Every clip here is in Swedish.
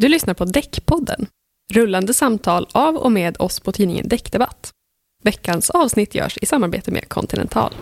Du lyssnar på Däckpodden, rullande samtal av och med oss på tidningen Däckdebatt. Veckans avsnitt görs i samarbete med Continental.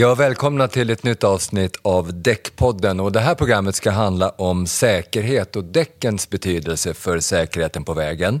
Ja, välkomna till ett nytt avsnitt av Däckpodden och det här programmet ska handla om säkerhet och däckens betydelse för säkerheten på vägen.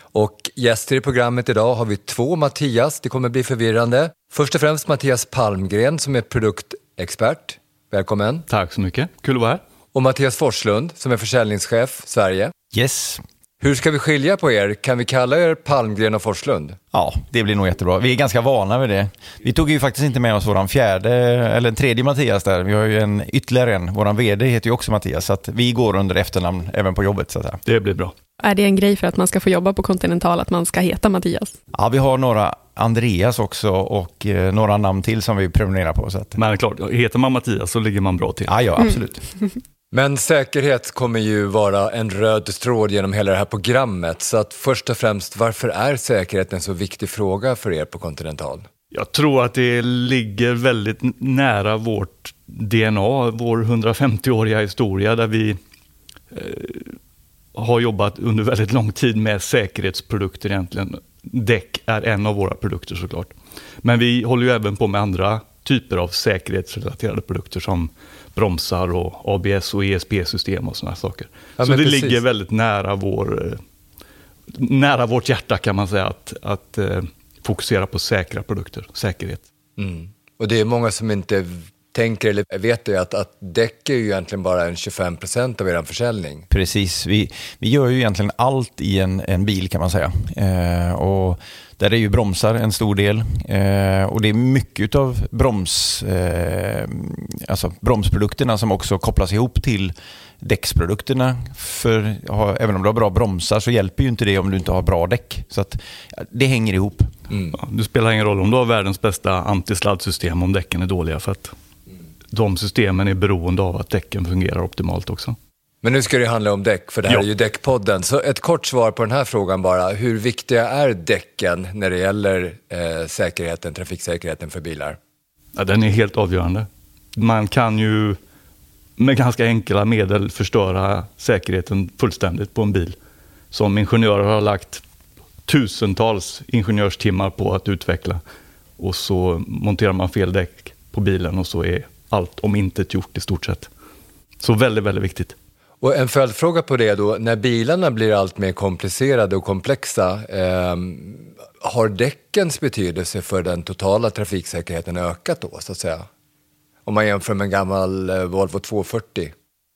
Och gäster i programmet idag har vi två Mattias, det kommer bli förvirrande. Först och främst Mattias Palmgren som är produktexpert. Välkommen. Tack så mycket, kul att vara här. Och Mattias Forslund som är försäljningschef Sverige. Yes. Hur ska vi skilja på er? Kan vi kalla er Palmgren och Forslund? Ja, det blir nog jättebra. Vi är ganska vana vid det. Vi tog ju faktiskt inte med oss våran fjärde, eller tredje Mattias där. Vi har ju en ytterligare en. Våran VD heter ju också Mattias, så att vi går under efternamn även på jobbet. Så att säga. Det blir bra. Är det en grej för att man ska få jobba på Continental att man ska heta Mattias? Ja, vi har några Andreas också och eh, några namn till som vi prenumererar på. Så att, Men klart, heter man Mattias så ligger man bra till. ja, ja, absolut. Men säkerhet kommer ju vara en röd tråd genom hela det här programmet. Så att först och främst, varför är säkerhet en så viktig fråga för er på Continental? Jag tror att det ligger väldigt nära vårt DNA, vår 150-åriga historia där vi eh, har jobbat under väldigt lång tid med säkerhetsprodukter egentligen. Däck är en av våra produkter såklart. Men vi håller ju även på med andra typer av säkerhetsrelaterade produkter som bromsar och ABS och ESP-system och sådana saker. Ja, Så men det precis. ligger väldigt nära, vår, eh, nära vårt hjärta kan man säga att, att eh, fokusera på säkra produkter, säkerhet. Mm. Och det är många som inte tänker eller vet det att, att däck är ju egentligen bara en 25 procent av er försäljning. Precis. Vi, vi gör ju egentligen allt i en, en bil kan man säga. Eh, och där är ju bromsar en stor del. Eh, och det är mycket av broms, eh, alltså bromsprodukterna som också kopplas ihop till däcksprodukterna. För ha, även om du har bra bromsar så hjälper ju inte det om du inte har bra däck. Så att, det hänger ihop. Mm. Ja, det spelar ingen roll om du har världens bästa antisladdsystem om däcken är dåliga för att de systemen är beroende av att däcken fungerar optimalt också. Men nu ska det handla om däck, för det här Ja. är ju Däckpodden. Så ett kort svar på den här frågan bara. Hur viktiga är däcken när det gäller eh, säkerheten, trafiksäkerheten för bilar? Ja, den är helt avgörande. Man kan ju med ganska enkla medel förstöra säkerheten fullständigt på en bil. Som ingenjörer har lagt tusentals ingenjörstimmar på att utveckla. Och så monterar man fel däck på bilen och så är allt om inte gjort i stort sett. Så väldigt, väldigt viktigt. Och en följdfråga på det då, när bilarna blir allt mer komplicerade och komplexa, ehm, har däckens betydelse för den totala trafiksäkerheten ökat då, så att säga? Om man jämför med en gammal eh, Volvo 240.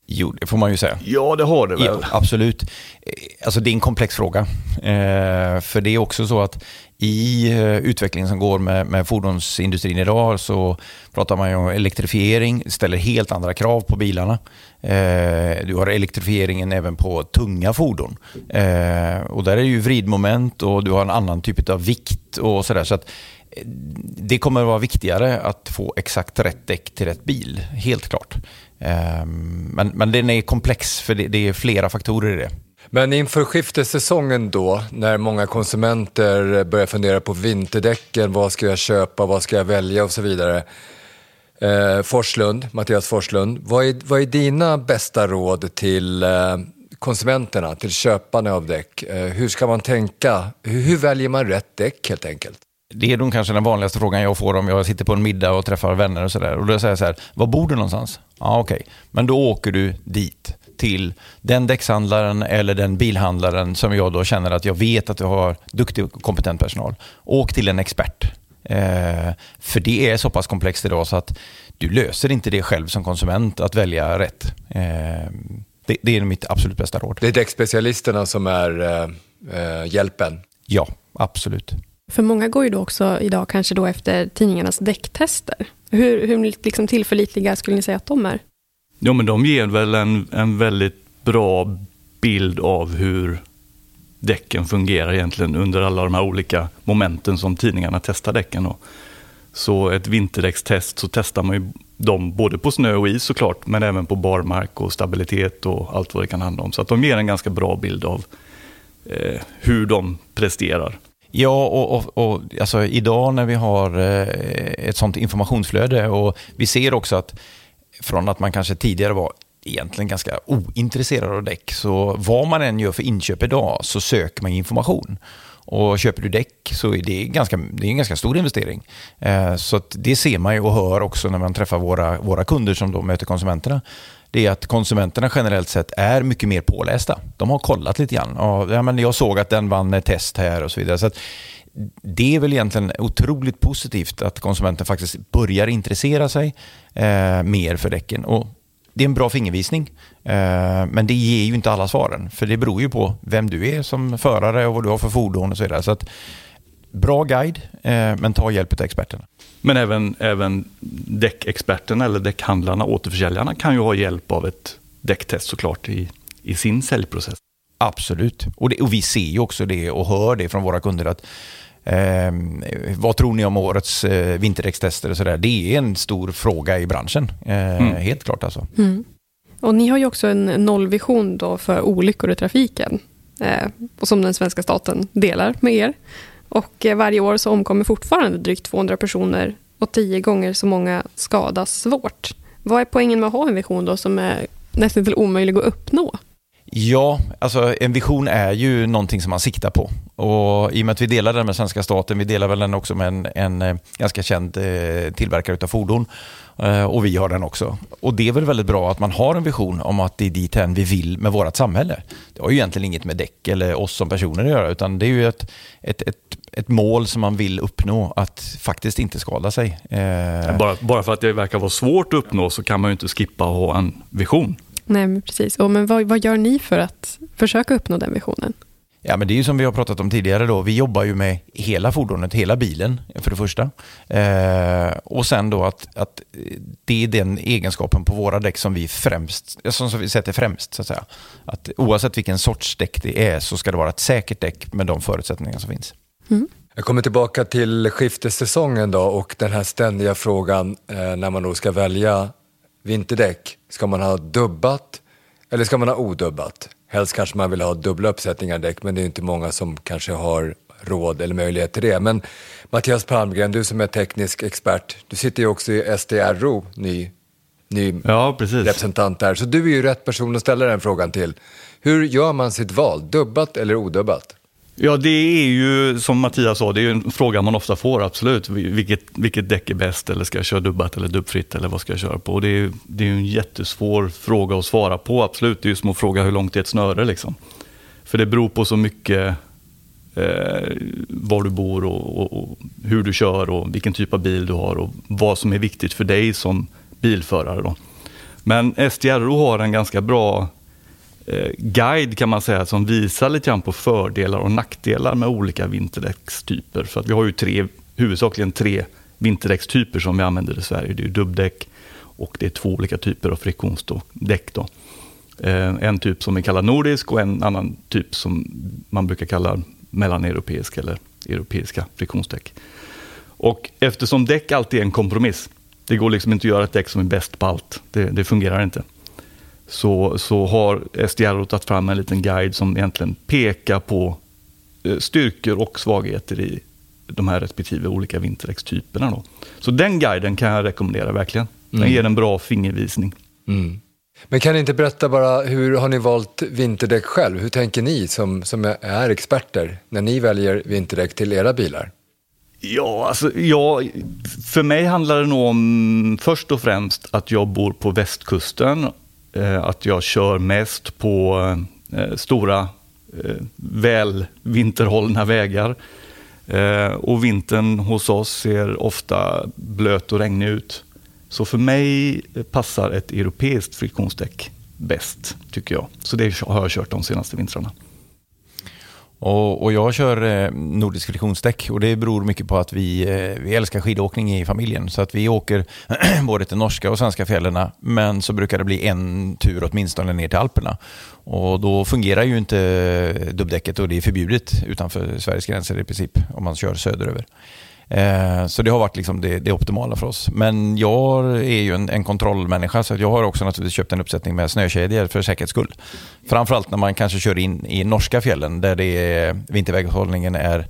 Jo, det får man ju säga. Ja, det har det Ja, absolut. Eh, Alltså det är en komplex fråga. Eh, för det är också så att i eh, utvecklingen som går med, med fordonsindustrin idag så pratar man ju om elektrifiering, ställer helt andra krav på bilarna. Eh, du har elektrifieringen även på tunga fordon. Eh, och där är det ju vridmoment och du har en annan typ av vikt och sådär. Så att eh, det kommer att vara viktigare att få exakt rätt däck till rätt bil, helt klart. Eh, Men, men den är komplex för det, det är flera faktorer i det. Men inför skiftessäsongen då, när många konsumenter börjar fundera på vinterdäcken, vad ska jag köpa, vad ska jag välja och så vidare. Eh, Forslund, Mattias Forslund, vad är, vad är dina bästa råd till eh, konsumenterna, till köparna av däck? Eh, hur ska man tänka? Hur, hur väljer man rätt däck helt enkelt? Det är nog kanske den vanligaste frågan jag får om jag sitter på en middag och träffar vänner och sådär. Och då säger jag så här, var bor du någonstans? Ja, okej. Men då åker du dit, till den däckshandlaren eller den bilhandlaren som jag då känner att jag vet att du har duktig och kompetent personal. Åk till en expert. Eh, för det är så pass komplext idag så att du löser inte det själv som konsument att välja rätt. Eh, det, det är mitt absolut bästa råd. Det är däckspecialisterna som är eh, eh, hjälpen. Ja, absolut. För många går ju då också idag kanske då efter tidningarnas däcktester. Hur, hur liksom tillförlitliga skulle ni säga att de är? Ja, men de ger väl en, en väldigt bra bild av hur däcken fungerar egentligen under alla de här olika momenten som tidningarna testar däcken. Och Så ett vinterdäckstest så testar man ju dem både på snö och is såklart, men även på barmark och stabilitet och allt vad det kan handla om. Så att de ger en ganska bra bild av eh, hur de presterar. Ja, och, och, och alltså, idag när vi har eh, ett sånt informationsflöde och vi ser också att från att man kanske tidigare var egentligen ganska ointresserad av däck, så vad man än gör för inköp idag så söker man information. Och köper du däck så är det, ganska, det är en ganska stor investering. Eh, så det ser man ju och hör också när man träffar våra, våra kunder som då möter konsumenterna. Det är att konsumenterna generellt sett är mycket mer pålästa. De har kollat lite grann. Ja, men jag såg att den vann ett test här och så vidare. Så det är väl egentligen otroligt positivt att konsumenten faktiskt börjar intressera sig eh, mer för däcken. Och det är en bra fingervisning. Eh, men det ger ju inte alla svaren. För det beror ju på vem du är som förare och vad du har för fordon och så vidare. Så att, bra guide, eh, men ta hjälp av experterna. Men även, även däckexperterna eller däckhandlarna, återförsäljarna, kan ju ha hjälp av ett däcktest såklart i, i sin säljprocess. Absolut. Och, det, och vi ser ju också det och hör det från våra kunder att Eh, vad tror ni om årets eh, vinterdäckstester och sådär? Det är en stor fråga i branschen. Eh, mm. Helt klart alltså. Mm. Och ni har ju också en nollvision då för olyckor i trafiken. Eh, och som den svenska staten delar med er. Och eh, varje år så omkommer fortfarande drygt 200 personer och tio gånger så många skadas svårt. Vad är poängen med att ha en vision då som är nästan till omöjlig att uppnå? Ja, alltså en vision är ju någonting som man siktar på. Och I och med att vi delar den med svenska staten, vi delar väl den också med en, en eh, ganska känd eh, tillverkare av fordon. Eh, och vi har den också. Och det är väl väldigt bra att man har en vision om att det är dithän vi vill med vårt samhälle. Det har ju egentligen inget med däck eller oss som personer att göra, utan det är ju ett, ett, ett, ett mål som man vill uppnå, att faktiskt inte skada sig. Eh. Bara, bara för att det verkar vara svårt att uppnå så kan man ju inte skippa att ha en vision. Nej, men precis. Och, men vad, vad gör ni för att försöka uppnå den visionen? Ja, men det är ju som vi har pratat om tidigare då. Vi jobbar ju med hela fordonet, hela bilen för det första. Eh, och sen då att, att det är den egenskapen på våra däck som vi främst, som vi sätter främst så att säga. Att oavsett vilken sorts däck det är så ska det vara ett säkert däck med de förutsättningar som finns. Mm. Jag kommer tillbaka till skiftessäsongen då och den här ständiga frågan eh, när man då ska välja vinterdäck. Ska man ha dubbat eller ska man ha odubbat? Helst kanske man vill ha dubbla uppsättningar däck men det är inte många som kanske har råd eller möjlighet till det. Men Mattias Palmgren, du som är teknisk expert, du sitter ju också i SDRO, ny, ny ja, representant där. Så du är ju rätt person att ställa den frågan till. Hur gör man sitt val, dubbat eller odubbat? Ja, det är ju som Mattias sa, det är en fråga man ofta får, absolut. Vilket, vilket däck är bäst eller ska jag köra dubbat eller dubbfritt eller vad ska jag köra på? Det är, det är en jättesvår fråga att svara på, absolut. Det är ju som att fråga hur långt är ett snöre liksom. För det beror på så mycket eh, var du bor och, och, och, hur du kör och vilken typ av bil du har och vad som är viktigt för dig som bilförare. Då. Men STRO har en ganska bra Eh, guide kan man säga som visar lite grann på fördelar och nackdelar med olika vinterdäckstyper. För att vi har ju tre, huvudsakligen tre vinterdäckstyper som vi använder i Sverige. Det är dubbdäck och det är två olika typer av friktionsdäck. Då. Eh, en typ som vi kallar nordisk och en annan typ som man brukar kalla mellaneuropeisk eller europeiska friktionsdäck. Och eftersom däck alltid är en kompromiss, det går liksom inte att göra ett däck som är bäst på allt. Det, det fungerar inte så, så har SDR tagit fram en liten guide som egentligen pekar på eh, styrkor och svagheter i de här respektive olika vinterdäckstyperna. Så den guiden kan jag rekommendera verkligen. Den mm. ger en bra fingervisning. Mm. Men kan ni inte berätta bara, hur har ni valt vinterdäck själv? Hur tänker ni som, som är experter när ni väljer vinterdäck till era bilar? Ja, alltså, ja, för mig handlar det nog om först och främst att jag bor på västkusten Eh, att jag kör mest på eh, stora, eh, väl vinterhållna vägar. Eh, och vintern hos oss ser ofta blöt och regnig ut. Så för mig passar ett europeiskt friktionsdäck bäst, tycker jag. Så det har jag kört de senaste vintrarna. Och, och, jag kör eh, nordisk friktionsdäck och det beror mycket på att vi, eh, vi älskar skidåkning i familjen. Så att vi åker både till norska och svenska fjällen men så brukar det bli en tur åtminstone ner till Alperna. Och då fungerar ju inte dubbdäcket och det är förbjudet utanför Sveriges gränser i princip om man kör söderöver. Eh, så det har varit liksom det, det optimala för oss. Men jag är ju en, en kontrollmänniska så jag har också naturligtvis köpt en uppsättning med snökedjor för säkerhets skull. Framförallt när man kanske kör in i norska fjällen där det är, vinterväghållningen är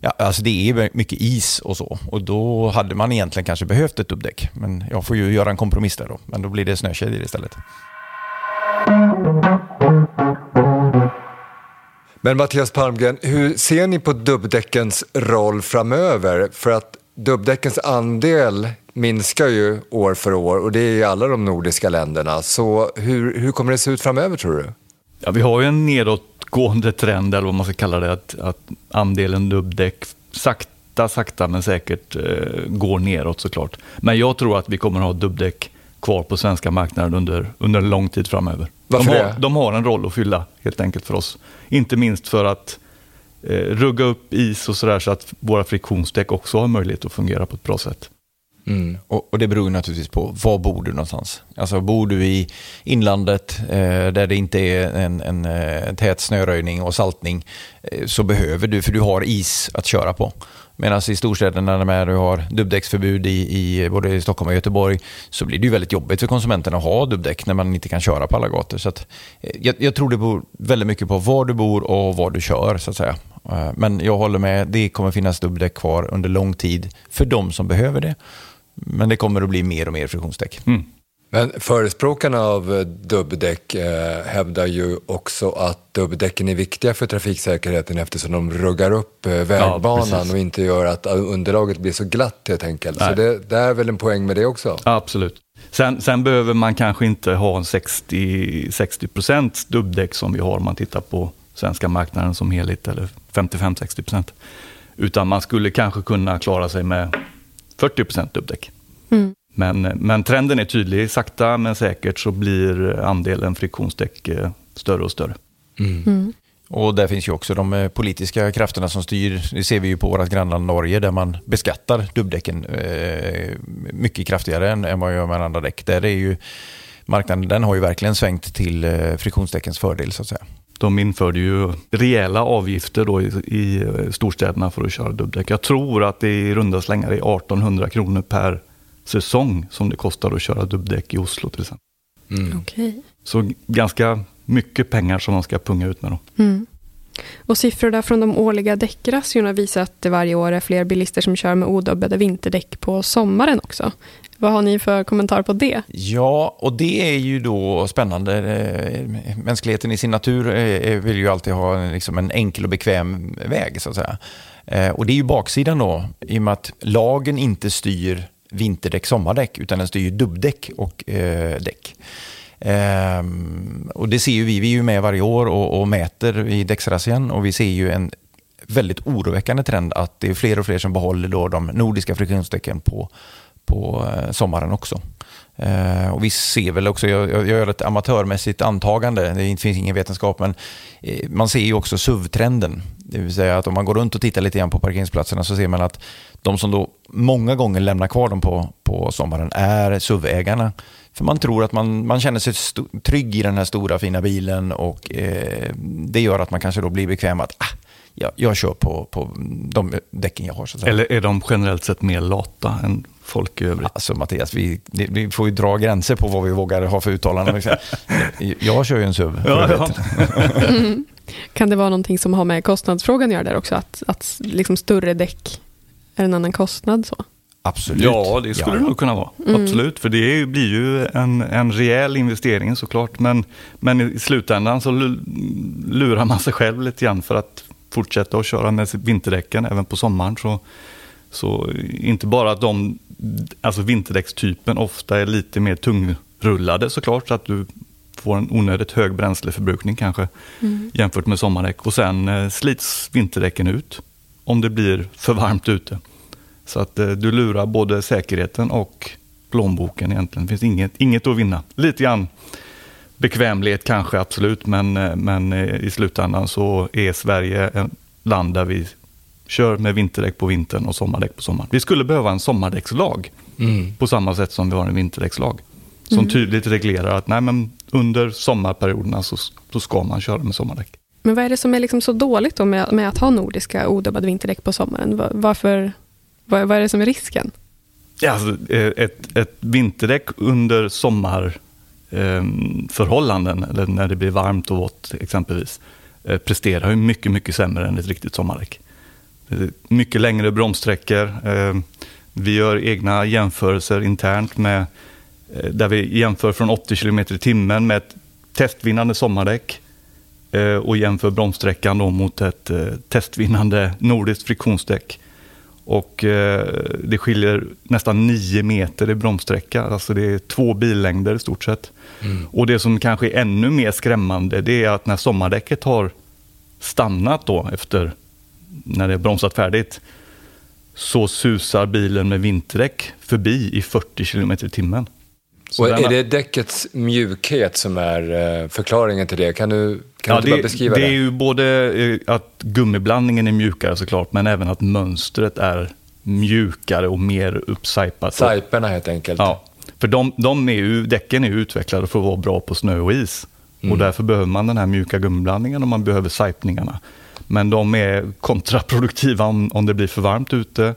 Ja, alltså det är mycket is och så. Och då hade man egentligen kanske behövt ett dubbdäck. Men jag får ju göra en kompromiss där då. Men då blir det snökedjor istället. Men Mattias Palmgren, hur ser ni på dubbdäckens roll framöver? För att dubbdäckens andel minskar ju år för år och det är i alla de nordiska länderna. Så hur, hur kommer det se ut framöver tror du? Ja, vi har ju en nedåtgående trend, eller vad man ska kalla det, att, att andelen dubbdäck sakta, sakta men säkert eh, går neråt såklart. Men jag tror att vi kommer att ha dubbdäck kvar på svenska marknaden under, under lång tid framöver. Varför de, det? har, de har en roll att fylla helt enkelt för oss. Inte minst för att eh, rugga upp is och sådär så att våra friktionsdäck också har möjlighet att fungera på ett bra sätt. Mm. Och, och, det beror naturligtvis på var bor du någonstans. Alltså bor du i inlandet eh, där det inte är en, en, en eh, tät snöröjning och saltning eh, så behöver du, för du har is att köra på. Medan i storstäderna när du har dubbdäcksförbud i, i både i Stockholm och Göteborg så blir det ju väldigt jobbigt för konsumenterna att ha dubbdäck när man inte kan köra på alla gator. Så att, eh, jag, jag, tror det beror väldigt mycket på var du bor och var du kör så att säga. Eh, men jag håller med, det kommer finnas dubbdäck kvar under lång tid för de som behöver det. Men det kommer att bli mer och mer friktionsdäck. Mm. Men förespråkarna av eh, dubbdäck eh, hävdar ju också att dubbdäcken är viktiga för trafiksäkerheten eftersom de ruggar upp eh, vägbanan ja, och inte gör att underlaget blir så glatt helt enkelt. Nej. Så det, det, är väl en poäng med det också? Ja, absolut. Sen, sen, behöver man kanske inte ha en 60, 60 dubbdäck som vi har om man tittar på svenska marknaden som helhet, eller 55-60% Utan man skulle kanske kunna klara sig med 40 dubbdäck. Mm. Men, men trenden är tydlig. Sakta men säkert så blir andelen friktionsdäck eh, större och större. Mm. Mm. Och där finns ju också de eh, politiska krafterna som styr. Det ser vi ju på vårt grannland Norge där man beskattar dubbdäcken eh, mycket kraftigare än, än vad man gör med andra däck. Där är ju marknaden den har ju verkligen svängt till eh, friktionsdäckens fördel så att säga. De införde ju rejäla avgifter då i, i eh, storstäderna för att köra dubbdäck. Jag tror att det i runda slängar är 1800 kronor per säsong som det kostar att köra dubbdäck i Oslo till exempel. Mm. Okay. Så ganska mycket pengar som man ska punga ut med. Då. Mm. Och siffrorna från de årliga däckrazziorna visar att det varje år är fler bilister som kör med odubbade vinterdäck på sommaren också. Vad har ni för kommentar på det? Ja, och det är ju då spännande. Eh, mänskligheten i sin natur eh, eh, vill ju alltid ha liksom en enkel och bekväm väg, så att säga. Och det är ju baksidan då, i och med att lagen inte styr vinterdäck, sommardäck, utan den styr dubbdäck och eh, däck. Ehm, och det ser ju vi, vi är ju med varje år och, och mäter i däcksrazzian och vi ser ju en väldigt oroväckande trend att det är fler och fler som behåller då de nordiska friktionsdäcken på, på eh, sommaren också. Eh, och vi ser väl också, jag, jag, gör ett amatörmässigt antagande, det finns ingen vetenskap, men eh, man ser ju också SUV-trenden. Det vill säga att om man går runt och tittar lite grann på parkeringsplatserna så ser man att de som då många gånger lämnar kvar dem på, på sommaren är SUV-ägarna. För man tror att man, man känner sig trygg i den här stora fina bilen och uh, det gör att man kanske då blir bekväm att ah, jag, jag kör på, på de däcken jag har. Så Eller är de generellt sett mer lata än folk i övrigt? Alltså Mattias, vi, vi får ju dra gränser på vad vi vågar ha för uttalanden. jag kör ju en SUV. Ja, ja. Mm. Kan det vara någonting som har med kostnadsfrågan att göra där också? Att, att liksom större däck är en annan kostnad? så? Absolut. Ja, det skulle ja. det nog kunna vara. Mm. Absolut, för det blir ju en, en rejäl investering såklart. Men, men i slutändan så lurar man sig själv lite grann för att fortsätta att köra med vinterdäcken även på sommaren. Så, så inte bara att de, alltså vinterdäckstypen ofta är lite mer tungrullade såklart, så att du får en onödigt hög bränsleförbrukning kanske mm. jämfört med sommardäck. Och sen eh, slits vinterdäcken ut om det blir för varmt ute. Så att eh, du lurar både säkerheten och plånboken egentligen. Det finns inget, inget att vinna. Lite grann bekvämlighet kanske absolut, men, eh, men eh, i slutändan så är Sverige ett land där vi kör med vinterdäck på vintern och sommardäck på sommaren. Vi skulle behöva en sommardäckslag mm. på samma sätt som vi har en vinterdäckslag. Som mm. tydligt reglerar att nej, men under sommarperioderna så, så ska man köra med sommardäck. Men vad är det som är liksom så dåligt då med, med att ha nordiska odubbade vinterdäck på sommaren? Varför, vad, vad är det som är risken? Ja, alltså, eh, ett, ett vinterdäck under sommarförhållanden, ehm, eller när det blir varmt och vått exempelvis, eh, presterar ju mycket, mycket sämre än ett riktigt sommardäck. Mycket längre bromssträckor. Ehm, vi gör egna jämförelser internt med eh, där vi jämför från 80 km i timmen med ett testvinnande sommardäck eh, och jämför bromssträckan då mot ett testvinnande nordiskt friktionsdäck. Och det skiljer nästan 9 meter i bromssträcka, alltså det är två billängder i stort sett. Mm. Och det som kanske är ännu mer skrämmande, det är att när sommardäcket har stannat då efter när det är bromsat färdigt, så susar bilen med vinterdäck förbi i 40 km i timmen. Så och är det däckets mjukhet som är förklaringen till det? Kan du, kan ja, du bara beskriva det? Det är ju både att gummiblandningen är mjukare såklart, men även att mönstret är mjukare och mer uppsajpat. Sajperna helt enkelt. Ja, för de, de är ju, däcken är ju utvecklade för att vara bra på snö och is. Mm. Och därför behöver man den här mjuka gummiblandningen och man behöver sajpningarna. Men de är kontraproduktiva om, om det blir för varmt ute.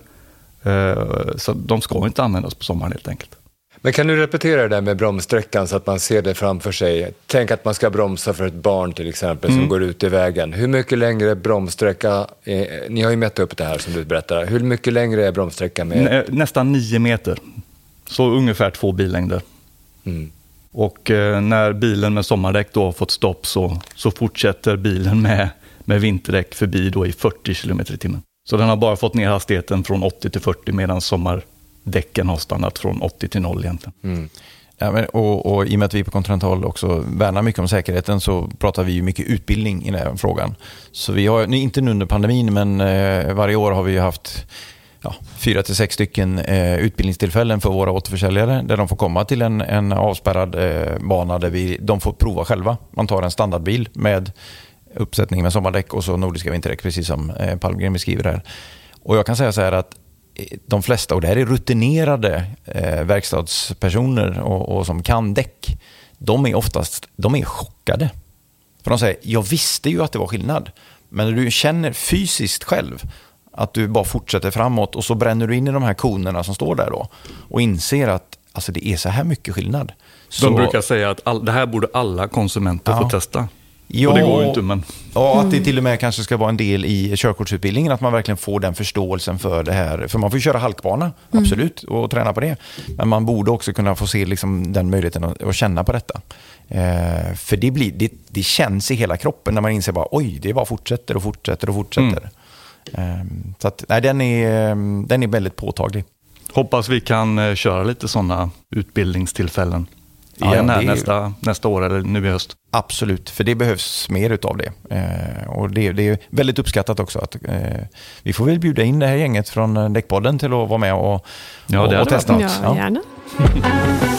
Så de ska inte användas på sommaren helt enkelt. Men kan du repetera det där med bromssträckan så att man ser det framför sig? Tänk att man ska bromsa för ett barn till exempel som mm. går ut i vägen. Hur mycket längre bromssträcka, är, ni har ju mätt upp det här som du berättar. Hur mycket längre är bromssträckan? Med? Nä, nästan nio meter, så ungefär två billängder. Mm. Och eh, när bilen med sommardäck då har fått stopp så, så fortsätter bilen med, med vinterdäck förbi då i 40 km i timmen. Så den har bara fått ner hastigheten från 80 till 40 medan sommar däcken har stannat från 80 till 0 egentligen. Mm. Ja, men, och, och I och med att vi på Continental också värnar mycket om säkerheten så pratar vi mycket utbildning i den här frågan. Så vi har, inte nu under pandemin, men eh, varje år har vi haft ja, fyra till sex stycken eh, utbildningstillfällen för våra återförsäljare där de får komma till en, en avspärrad eh, bana där vi, de får prova själva. Man tar en standardbil med uppsättning med sommardäck och så nordiska vinterdäck, precis som eh, Palmgren beskriver här. Och jag kan säga så här att de flesta, och det här är rutinerade eh, verkstadspersoner och, och, som kan däck, de är oftast de är chockade. För de säger, jag visste ju att det var skillnad, men när du känner fysiskt själv att du bara fortsätter framåt och så bränner du in i de här konerna som står där då och inser att alltså, det är så här mycket skillnad. Så... De brukar säga att all, det här borde alla konsumenter ja. få testa. Ja, och det går ju inte, men... Ja, att det till och med kanske ska vara en del i körkortsutbildningen, att man verkligen får den förståelsen för det här. För man får ju köra halkbana, mm. absolut, och träna på det. Men man borde också kunna få se liksom den möjligheten att, att känna på detta. Eh, för det, blir, det, det, känns i hela kroppen när man inser bara oj, det bara fortsätter och fortsätter och fortsätter. Mm. Eh, så att, nej, den, är, den är väldigt påtaglig. Hoppas vi kan eh, köra lite sådana utbildningstillfällen igen ja, här nästa, nästa år eller nu i höst. Absolut, för det behövs mer utav det. Eh, och det, det, är väldigt uppskattat också. att eh, Vi får väl bjuda in det här gänget från eh, Däckpodden till att vara med och, ja, och, och testa något. Ja, gärna.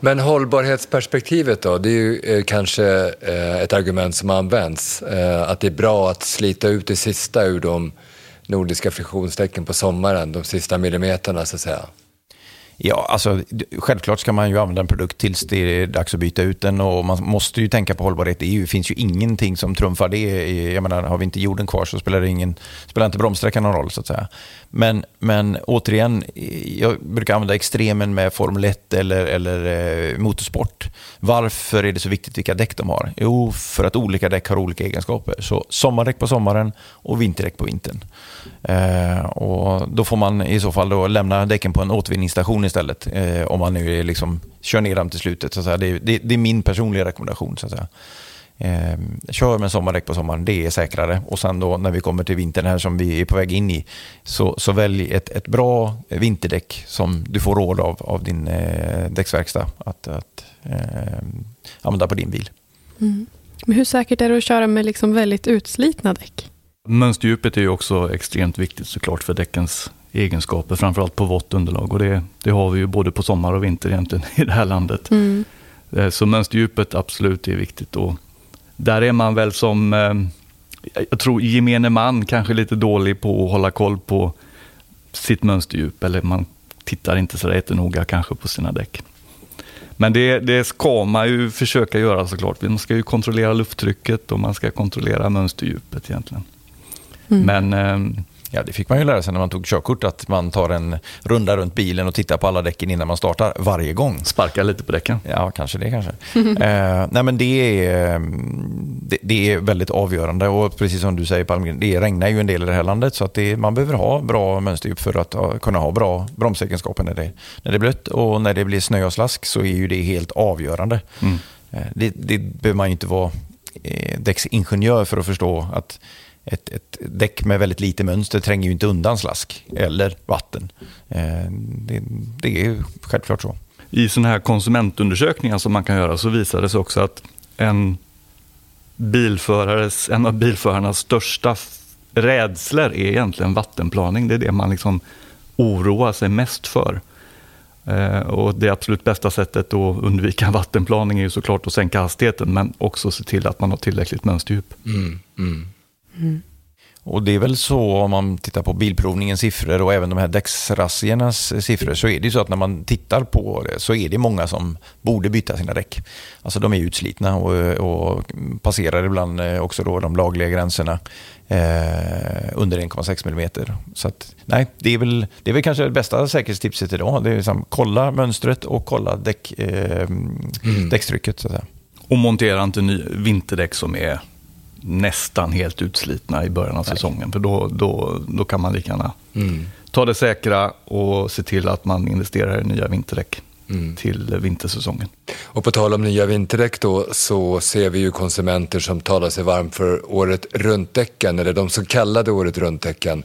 Men hållbarhetsperspektivet då, det är ju eh, kanske eh, ett argument som används. Att det är bra att slita ut det sista ur de nordiska friktionsdäcken på sommaren, de sista millimeterna så att säga. Ja, alltså självklart ska man ju använda en produkt tills det är dags att byta ut den och man måste ju tänka på hållbarhet. Det finns ju ingenting som trumfar det. Jag menar, har vi inte jorden kvar så spelar, det ingen, spelar inte bromssträckan någon roll så att säga. Men, men återigen, jag brukar använda extremen med Formel 1 eller, eller eh, motorsport. Varför är det så viktigt vilka däck de har? Jo, för att olika däck har olika egenskaper. Så sommardäck på sommaren och vinterdäck på vintern. Eh, och då får man i så fall då lämna däcken på en återvinningsstation istället. Eh, om man nu liksom kör ner dem till slutet. Så att säga. Det, det, det är min personliga rekommendation. Så att säga. Eh, kör med sommardäck på sommaren, det är säkrare. Och sen då när vi kommer till vintern här som vi är på väg in i, så, så välj ett, ett bra vinterdäck som du får råd av, av din eh, däcksverkstad att, att eh, använda på din bil. Mm. Men hur säkert är det att köra med liksom väldigt utslitna däck? Mönsterdjupet är ju också extremt viktigt såklart för däckens egenskaper, framförallt på vått underlag. Och det, det har vi ju både på sommar och vinter egentligen i det här landet. Mm. Eh, så mönsterdjupet absolut är viktigt. Och där är man väl som, eh, jag tror gemene man kanske lite dålig på att hålla koll på sitt mönsterdjup. Eller man tittar inte så jättenoga kanske på sina däck. Men det, det ska man ju försöka göra såklart. Man ska ju kontrollera lufttrycket och man ska kontrollera mönsterdjupet egentligen. Mm. Men eh, Ja, det fick man ju lära sig när man tog körkort, att man tar en runda runt bilen och tittar på alla däcken innan man startar varje gång. Sparka lite på däcken. Ja, kanske det kanske. eh, nej, men det är, det, det, är väldigt avgörande och precis som du säger Palmgren, det regnar ju en del i det här landet så att det, man behöver ha bra mönsterdjup för att ha, kunna ha bra bromsegenskaper när det, när det är blött och när det blir snö och slask så är ju det helt avgörande. Mm. Eh, det, det behöver man ju inte vara eh, däcksingenjör för att förstå att ett, ett däck med väldigt lite mönster tränger ju inte undan slask eller vatten. Eh, det, det är självklart så. I sådana här konsumentundersökningar som man kan göra så visar det sig också att en, bilförares, en av bilförarnas största rädslor är egentligen vattenplaning. Det är det man liksom oroar sig mest för. Eh, och Det absolut bästa sättet att undvika vattenplaning är ju såklart att sänka hastigheten men också se till att man har tillräckligt mönsterdjup. Mm, mm. Och det är väl så om man tittar på bilprovningens siffror och även de här däcksrazziernas siffror så är det ju så att när man tittar på det så är det många som borde byta sina däck. Alltså de är utslitna och, och passerar ibland eh, också då de lagliga gränserna eh, under 1,6 mm. Så att, nej, det är, väl, det är väl kanske det bästa säkerhetstipset idag. Det är liksom, kolla mönstret och kolla däck, eh, mm. däckstrycket. Så att säga. Och montera inte ny, vinterdäck som är nästan helt utslitna i början av Nej. säsongen. För då, då, då kan man lika gärna mm. ta det säkra och se till att man investerar i nya vinterdäck mm. till vintersäsongen. Och på tal om nya vinterdäck då så ser vi ju konsumenter som talar sig varm för året runt-däcken, eller de så kallade året runt-däcken.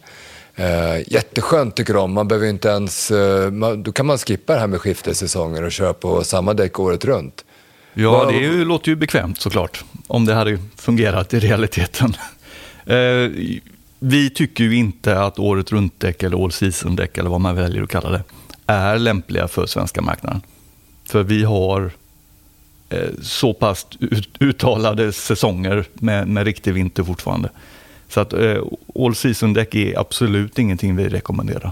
Eh, jätteskönt tycker de, man behöver inte ens, eh, man, då kan man skippa det här med skiftesäsonger och köra på samma däck året runt. Ja, det ju, låter ju bekvämt såklart, om det hade fungerat i realiteten. Eh, vi tycker ju inte att året runt-däck eller all season-däck eller vad man väljer att kalla det, är lämpliga för svenska marknaden. För vi har eh, så pass uttalade säsonger med, med riktig vinter fortfarande. Så att eh, all season-däck är absolut ingenting vi rekommenderar.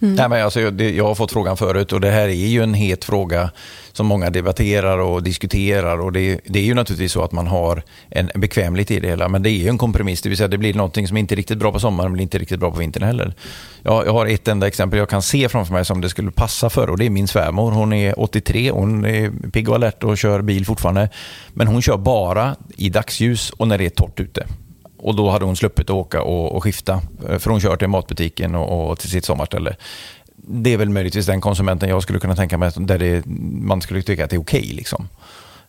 Mm. Nej, men alltså, jag, jag har fått frågan förut och det här är ju en het fråga som många debatterar och diskuterar. Och det, det är ju naturligtvis så att man har en, bekvämlighet i det hela, men det är ju en kompromiss. Det vill säga det blir någonting som inte är riktigt bra på sommaren, men inte riktigt bra på vintern heller. Jag, jag har ett enda exempel jag kan se framför mig som det skulle passa för och det är min svärmor. Hon är 83, hon är pigg och alert och kör bil fortfarande. Men hon kör bara i dagsljus och när det är torrt ute. Och då hade hon sluppit att åka och, och skifta. För hon kör till matbutiken och, och till sitt sommarställe. Det är väl möjligtvis den konsumenten jag skulle kunna tänka mig där det, man skulle tycka att det är okej. Okay, liksom.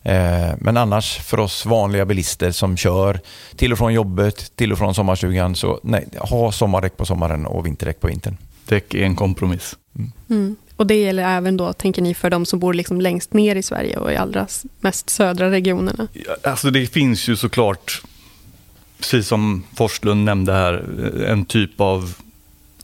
eh, men annars för oss vanliga bilister som kör till och från jobbet, till och från sommarstugan, så nej, ha sommardäck på sommaren och vinterdäck på vintern. Däck är en kompromiss. Mm. Mm. Och det gäller även då, tänker ni, för de som bor liksom längst ner i Sverige och i allra mest södra regionerna? Alltså det finns ju såklart precis som Forslund nämnde här, en typ av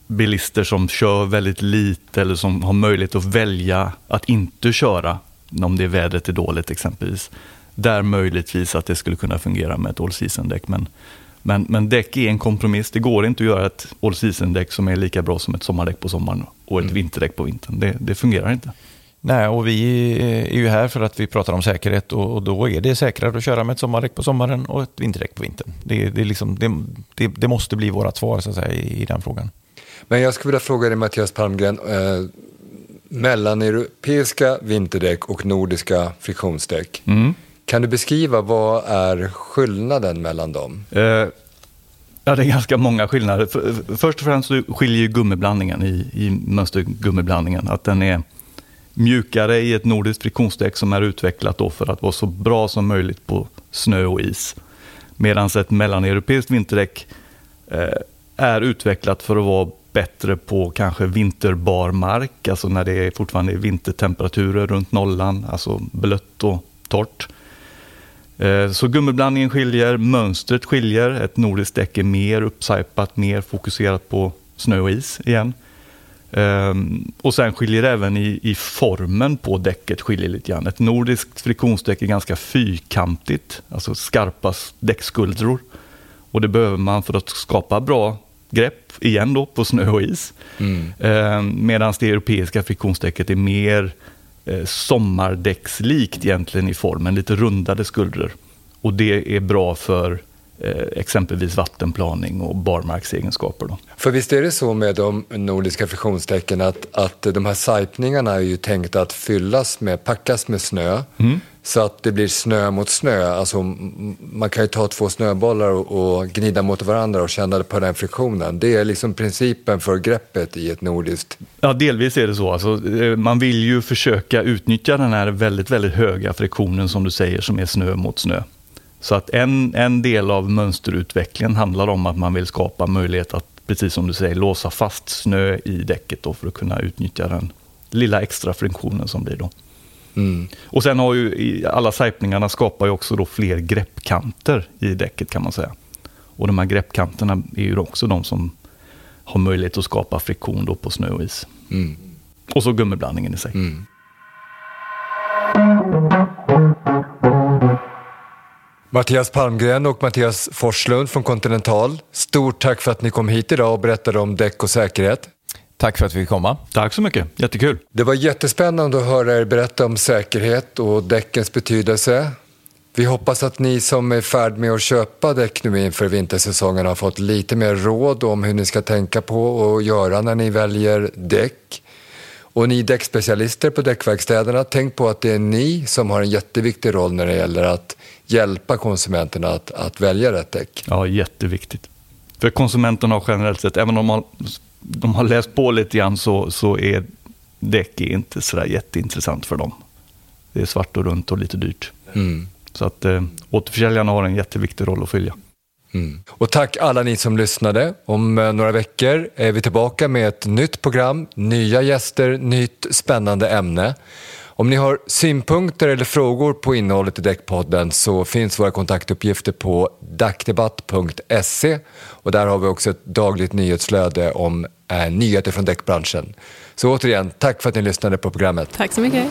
bilister som kör väldigt lite eller som har möjlighet att välja att inte köra om det vädret är dåligt exempelvis. Där möjligtvis att det skulle kunna fungera med ett all season-däck. Men, men, men däck är en kompromiss. Det går inte att göra ett all season-däck som är lika bra som ett sommardäck på sommaren och ett mm. vinterdäck på vintern. Det, det fungerar inte. Nej, och vi är ju här för att vi pratar om säkerhet och, då är det säkrare att köra med ett sommardäck på sommaren och ett vinterdäck på vintern. Det, det, liksom, det, det, måste bli vårt svar så att säga, i, den frågan. Men jag skulle vilja fråga dig Mattias Palmgren, eh, mellan europeiska vinterdäck och nordiska friktionsdäck. Mm. Kan du beskriva vad är skillnaden mellan dem? Eh, ja, det är ganska många skillnader. Först och främst så skiljer gummiblandningen i, i mönstergummiblandningen. Att den är mjukare i ett nordiskt friktionsdäck som är utvecklat då för att vara så bra som möjligt på snö och is. Medan ett mellaneuropeiskt vinterdäck eh, är utvecklat för att vara bättre på kanske vinterbar mark, alltså när det är fortfarande är vintertemperaturer runt nollan, alltså blött och torrt. Eh, så gummiblandningen skiljer, mönstret skiljer. Ett nordiskt däck är mer uppsajpat, mer fokuserat på snö och is igen. Um, och sen skiljer det även i, i, formen på däcket skiljer lite grann. Ett nordiskt friktionsdäck är ganska fyrkantigt, alltså skarpa däckskuldror. Och det behöver man för att skapa bra grepp, igen då, på snö och is. Mm. Um, Medan det europeiska friktionsdäcket är mer eh, sommardäckslikt egentligen i formen, lite rundade skuldror. Och det är bra för exempelvis vattenplaning och barmarksegenskaper. Då. För visst är det så med de nordiska friktionsdäcken att, att de här sajpningarna är ju tänkta att fyllas med, packas med snö. Mm. Så att det blir snö mot snö. Alltså, man kan ju ta två snöbollar och, och gnida mot varandra och känna på den friktionen. Det är liksom principen för greppet i ett nordiskt... Ja, delvis är det så. Alltså, eh, man vill ju försöka utnyttja den här väldigt, väldigt höga friktionen som du säger, som är snö mot snö. Så att en, en del av mönsterutvecklingen handlar om att man vill skapa möjlighet att, precis som du säger, låsa fast snö i däcket då för att kunna utnyttja den lilla extra friktionen som blir då. Mm. Och sen har ju alla sajpningarna skapar ju också då fler greppkanter i däcket kan man säga. Och de här greppkanterna är ju också de som har möjlighet att skapa friktion då på snö och is. Mm. Och så gummiblandningen i sig. Mm. Mattias Palmgren och Mattias Forslund från Continental. Stort tack för att ni kom hit idag och berättade om däck och säkerhet. Tack för att vi fick komma. Tack så mycket, jättekul. Det var jättespännande att höra er berätta om säkerhet och däckens betydelse. Vi hoppas att ni som är i färd med att köpa däck nu inför vintersäsongen har fått lite mer råd om hur ni ska tänka på och göra när ni väljer däck. Och ni däckspecialister på däckverkstäderna, tänk på att det är ni som har en jätteviktig roll när det gäller att hjälpa konsumenterna att, att välja rätt däck. Ja, jätteviktigt. För konsumenterna generellt sett, även om de har, de har läst på lite grann, så, så är däck inte sådär jätteintressant för dem. Det är svart och runt och lite dyrt. Mm. Så att eh, återförsäljarna har en jätteviktig roll att fylla. Mm. Och tack alla ni som lyssnade. Om eh, några veckor är vi tillbaka med ett nytt program, nya gäster, nytt spännande ämne. Om ni har synpunkter eller frågor på innehållet i Däckpodden så finns våra kontaktuppgifter på dackdebatt.se och där har vi också ett dagligt nyhetsflöde om eh, nyheter från däckbranschen. Så återigen, tack för att ni lyssnade på programmet. Tack så mycket.